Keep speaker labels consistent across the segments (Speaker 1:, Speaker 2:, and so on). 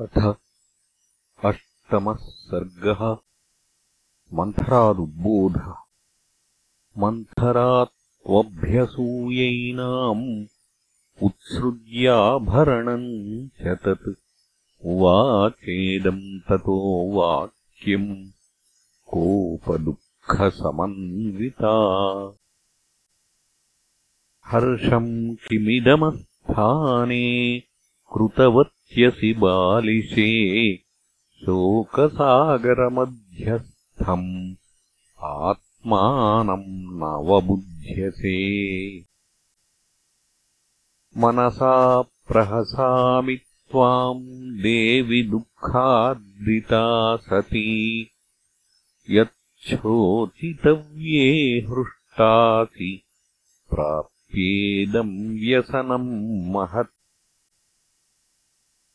Speaker 1: अथ अष्टमः सर्गः मन्थरादुद्बोधः। मन्थरात्वभ्यसूयैनाम् उत्सृज्याभरणम् च तत् उवाचेदम् ततो वाक्यम् कोपदुःखसमन्विता। हर्षम् किमिदमस्थाने कृतवत् ्यसि बालिशे शोकसागरमध्यस्थम् आत्मानम् नवबुध्यसे। मनसा प्रहसामि त्वाम् देवि दुःखाद्रिता सती। यच्छोचितव्ये हृष्टासि प्राप्येदम् व्यसनम् महत्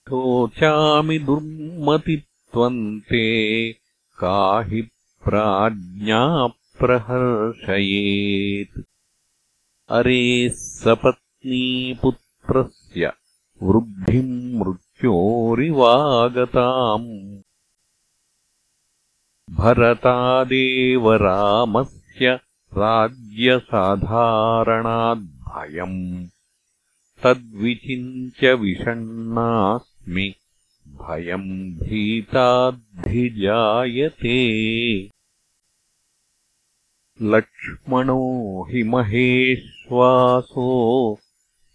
Speaker 1: शोचामि दुर्मतित्वम् ते का हि प्रहर्षयेत्। अरे सपत्नीपुत्रस्य वृद्धिम् मृत्योरिवागताम्। भरतादेव रामस्य राज्यसाधारणाद्भयम्। तद्विचिन्त्य विषण्णास् भयम् भीताद्धिजायते लक्ष्मणो हि महेश्वासो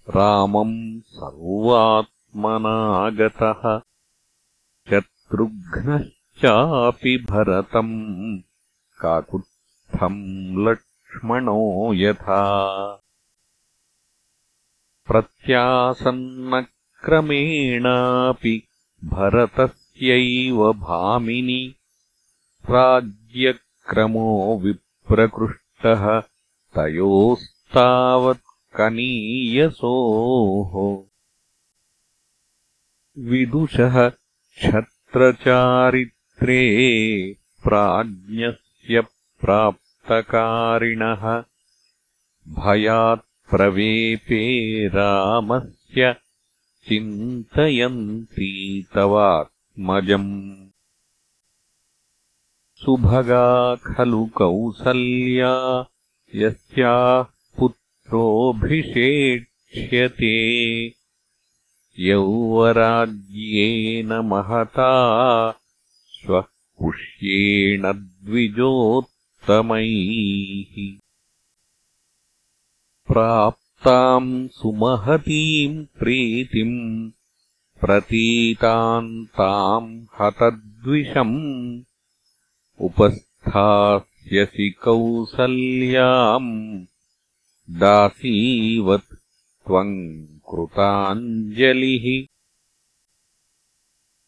Speaker 1: रामम् सर्वात्मनागतः। शत्रुघ्नश्चापि भरतम् काकुत्स्थम् लक्ष्मणो यथा। प्रत्यासन्न क्रमेणापि भरतस्यैव भामिनि। राज्यक्रमो विप्रकृष्टः तयोस्तावत्कनीयसोः विदुषः क्षत्रचारित्रे प्राज्ञस्य प्राप्तकारिणः। भयात्प्रवेपे रामस्य चिन्तयन्ती तवात्मजम्। सुभगा खलु कौसल्या यस्याः पुत्रोऽभिषेक्ष्यते यौवराज्येन महता श्वः पुष्येण द्विजोत्तमैः। प्राप् ताम् सुमहतीम् प्रीतिम् प्रतीताम् ताम् हतद्विषम् उपस्थास्यसि कौसल्याम् दासीवत् त्वम् कृताञ्जलिः।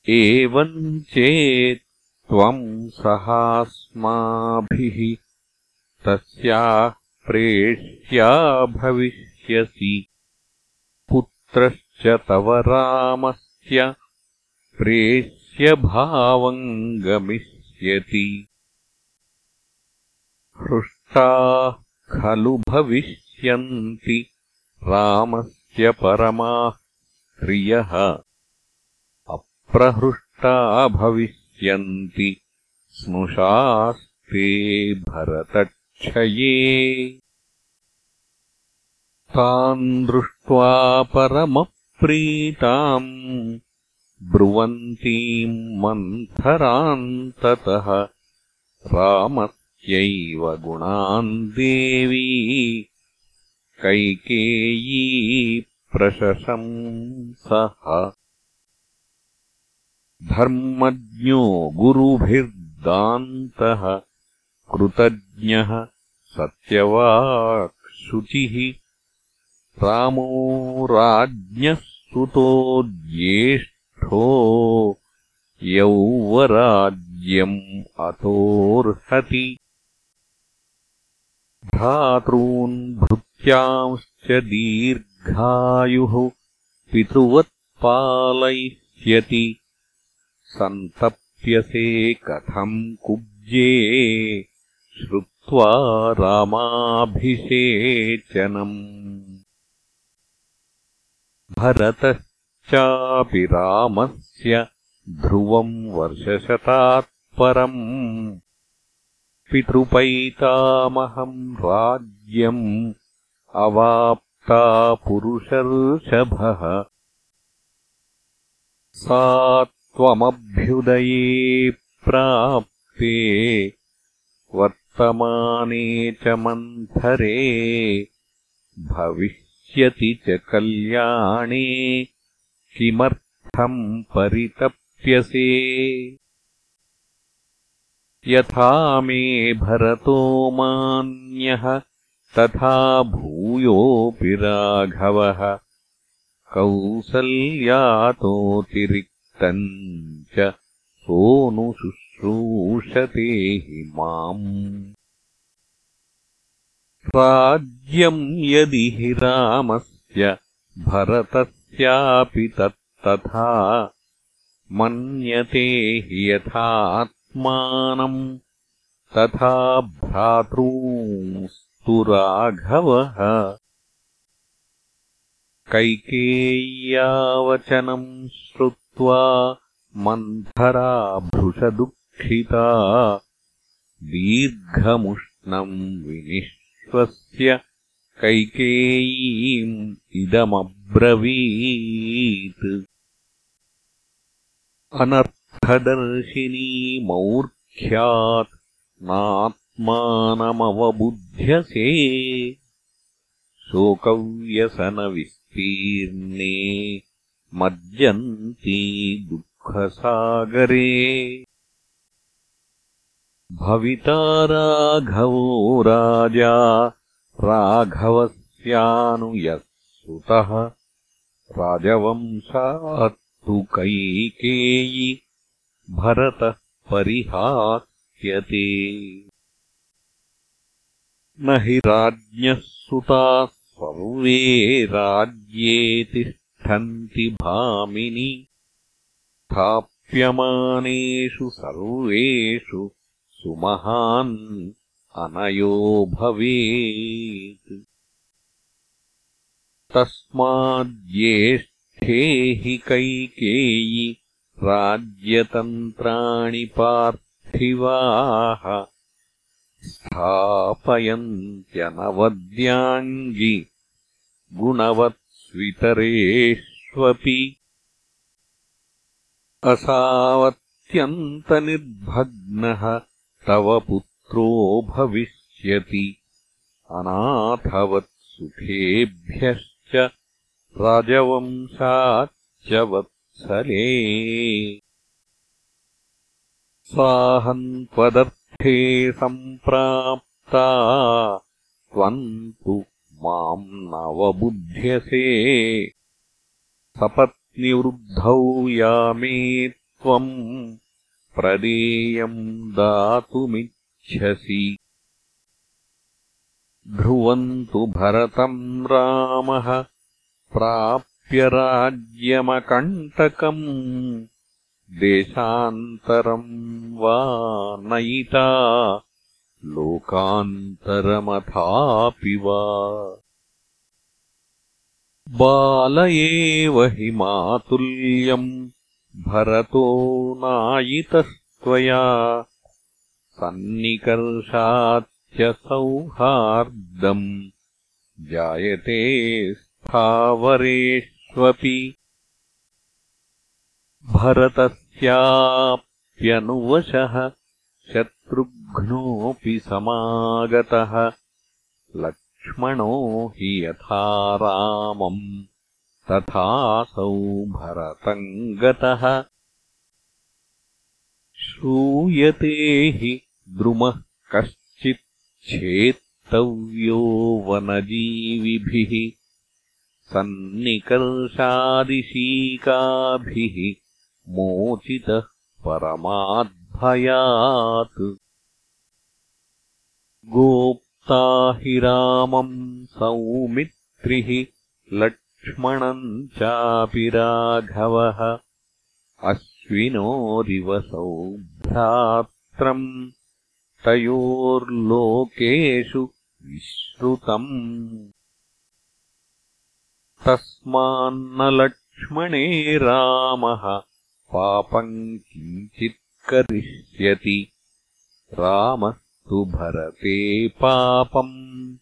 Speaker 1: एवम् चेत् त्वम् सहास्माभिः तस्याः प्रेष्या भविष्य पुत्रश्च तव रामस्य प्रेष्यभावम् गमिष्यति हृष्टाः खलु भविष्यन्ति रामस्य परमाः प्रियः अप्रहृष्टा भविष्यन्ति स्नुषास्ते भरतक्षये तान् दृष्ट्वा परमप्रीताम् ब्रुवन्तीम् मन्थराम् ततः रामस्यैव गुणान् देवी कैकेयी प्रशशंसः धर्मज्ञो गुरुभिर्दान्तः कृतज्ञः सत्यवाक्शुचिः रामो राज्ञः सुतो ज्येष्ठो यौवराज्यम् अतोऽर्हति भ्रातॄन् भृत्यांश्च दीर्घायुः पितृवत्पालयिष्यति। सन्तप्यसे कथम् कुब्जे श्रुत्वा रामाभिषेचनम् भरतश्चापि रामस्य ध्रुवम् वर्षशतात् परम्। पितृपैतामहम् राज्यम् अवाप्ता पुरुषर्षभः सा त्वमभ्युदये प्राप्ते वर्तमाने च मन्थरे भविष्यति च कल्याणे किमर्थम् परितप्यसे। यथा मे भरतो मान्यः तथा भूयोऽपि राघवः। कौसल्यातोऽतिरिक्तम् च सोऽनुशुश्रूषते हि माम् राज्यम् यदि हि रामस्य भरतस्यापि तत्तथा मन्यते हि यथात्मानम् तथा भ्रातॄंस्तु राघवः। कैकेय्यावचनम् श्रुत्वा मन्थरा भृशदुःखिता दीर्घमुष्णम् विनिश्वस्य कैकेयीम् इदमब्रवीत्। अनर्थदर्शिनी मौर्ख्यात् नात्मानमवबुध्यसे। शोकव्यसनविस्तीर्णे मज्जन्ती दुःखसागरे राघवो राजा राघवस्यानुयः सुतः राजवंशात्तु कैकेयी भरतः परिहास्यते। न हि राज्ञः सुताः सर्वे राज्ये तिष्ठन्ति भामिनि। स्थाप्यमानेषु सर्वेषु सुमहान् अनयो भवेत्। तस्माद्येष्ठे हि कैकेयि राज्यतन्त्राणि पार्थिवाः स्थापयन्त्यनवद्याङ्गि गुणवत्स्वितरेष्वपि। असावत्यन्तनिर्भग्नः तव पुत्रो भविष्यति। अनाथवत्सुखेभ्यश्च राजवंशाच्च वत्सले साहम् त्वदर्थे सम्प्राप्ता त्वम् तु माम् नवबुध्यसे। सपत्निवृद्धौ यामे त्वम् प्रदेयम् दातुमिच्छसि। ध्रुवम् तु भरतम् रामः प्राप्य राज्यमकण्टकम्। देशान्तरम् वा नयिता लोकान्तरमथापि वा। बाल एव हि मातुल्यम् भरतो नायितस्त्वया सन्निकर्षाच्च सौहार्दम् जायते स्थावरेष्वपि। भरतस्याप्यनुवशः शत्रुघ्नोऽपि समागतः। लक्ष्मणो हि यथा रामम् तथासौ भरतम् गतः। श्रूयते हि द्रुमः कश्चिच्छेत्तव्यो वनजीविभिः। सन्निकर्षादिशीकाभिः मोचितः परमाद्भयात्। गोप्ता हि रामम् सौमित्रिः लक्ष्मणम् चापि राघवः अश्विनोरिव सौभ्रात्रम्। तयोर्लोकेषु विश्रुतम्। तस्मान्न लक्ष्मणे रामः पापम् किञ्चित् करिष्यति। रामस्तु भरते पापम्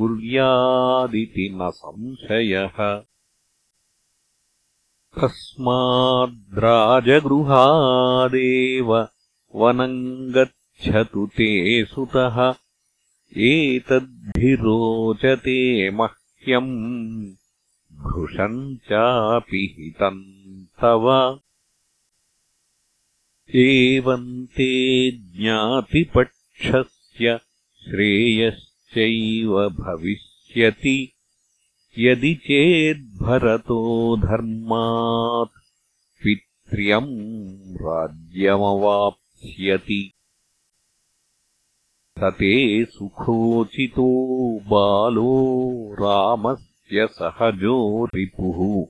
Speaker 1: कुर्यादिति न संशयः। तस्माद्राजगृहादेव वनम् गच्छतु ते सुतः। एतद्धि रोचते मह्यम् भृशम् चापि हितम् तव। एवम् ते ज्ञातिपक्षस्य श्रेयश्चैव भविष्यति। यदि चेद्भरतो धर्मात् पित्र्यम् राज्यमवाप्स्यति। ते सुखोचितो बालो रामस्य सहजो रिपुः।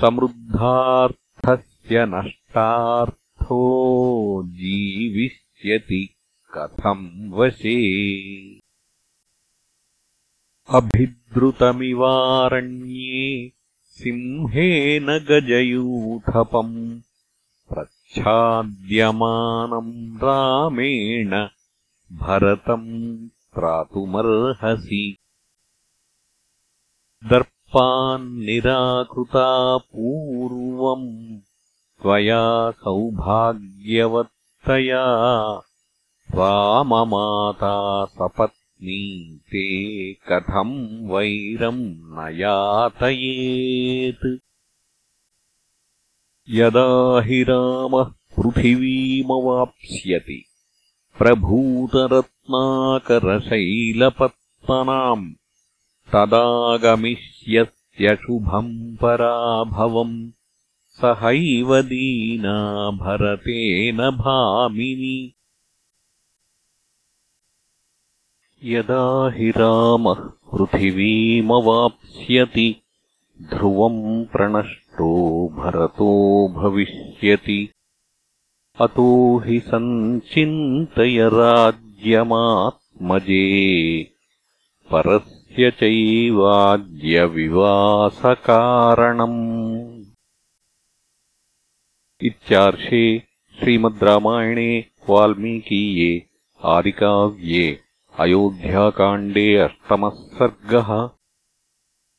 Speaker 1: समृद्धार्थस्य नष्टार्थो जीविष्यति कथम् वशे अभिद्रुतमिवारण्ये सिंहेन गजयूथपम् प्रच्छाद्यमानम् रामेण भरतम् त्रातुमर्हसि। दर्पान्निराकृता पूर्वम् त्वया सौभाग्यवत्तया राममाता सपत् नीते कथम् वैरम् न यातयेत् यदा हि रामः पृथिवीमवाप्स्यति प्रभूतरत्नाकरशैलपत्तनाम् तदागमिष्यत्यशुभम् पराभवम् सहैव दीना भरतेन भामिनि यदा हि रामः पृथिवीमवाप्स्यति ध्रुवम् प्रणष्टो भरतो भविष्यति। अतो हि सञ्चिन्तय राज्यमात्मजे परस्य चैवाद्यविवासकारणम् इत्यार्षे श्रीमद् रामायणे वाल्मीकीये आदिकाव्ये अयोध्याकाण्डे अष्टमः सर्गः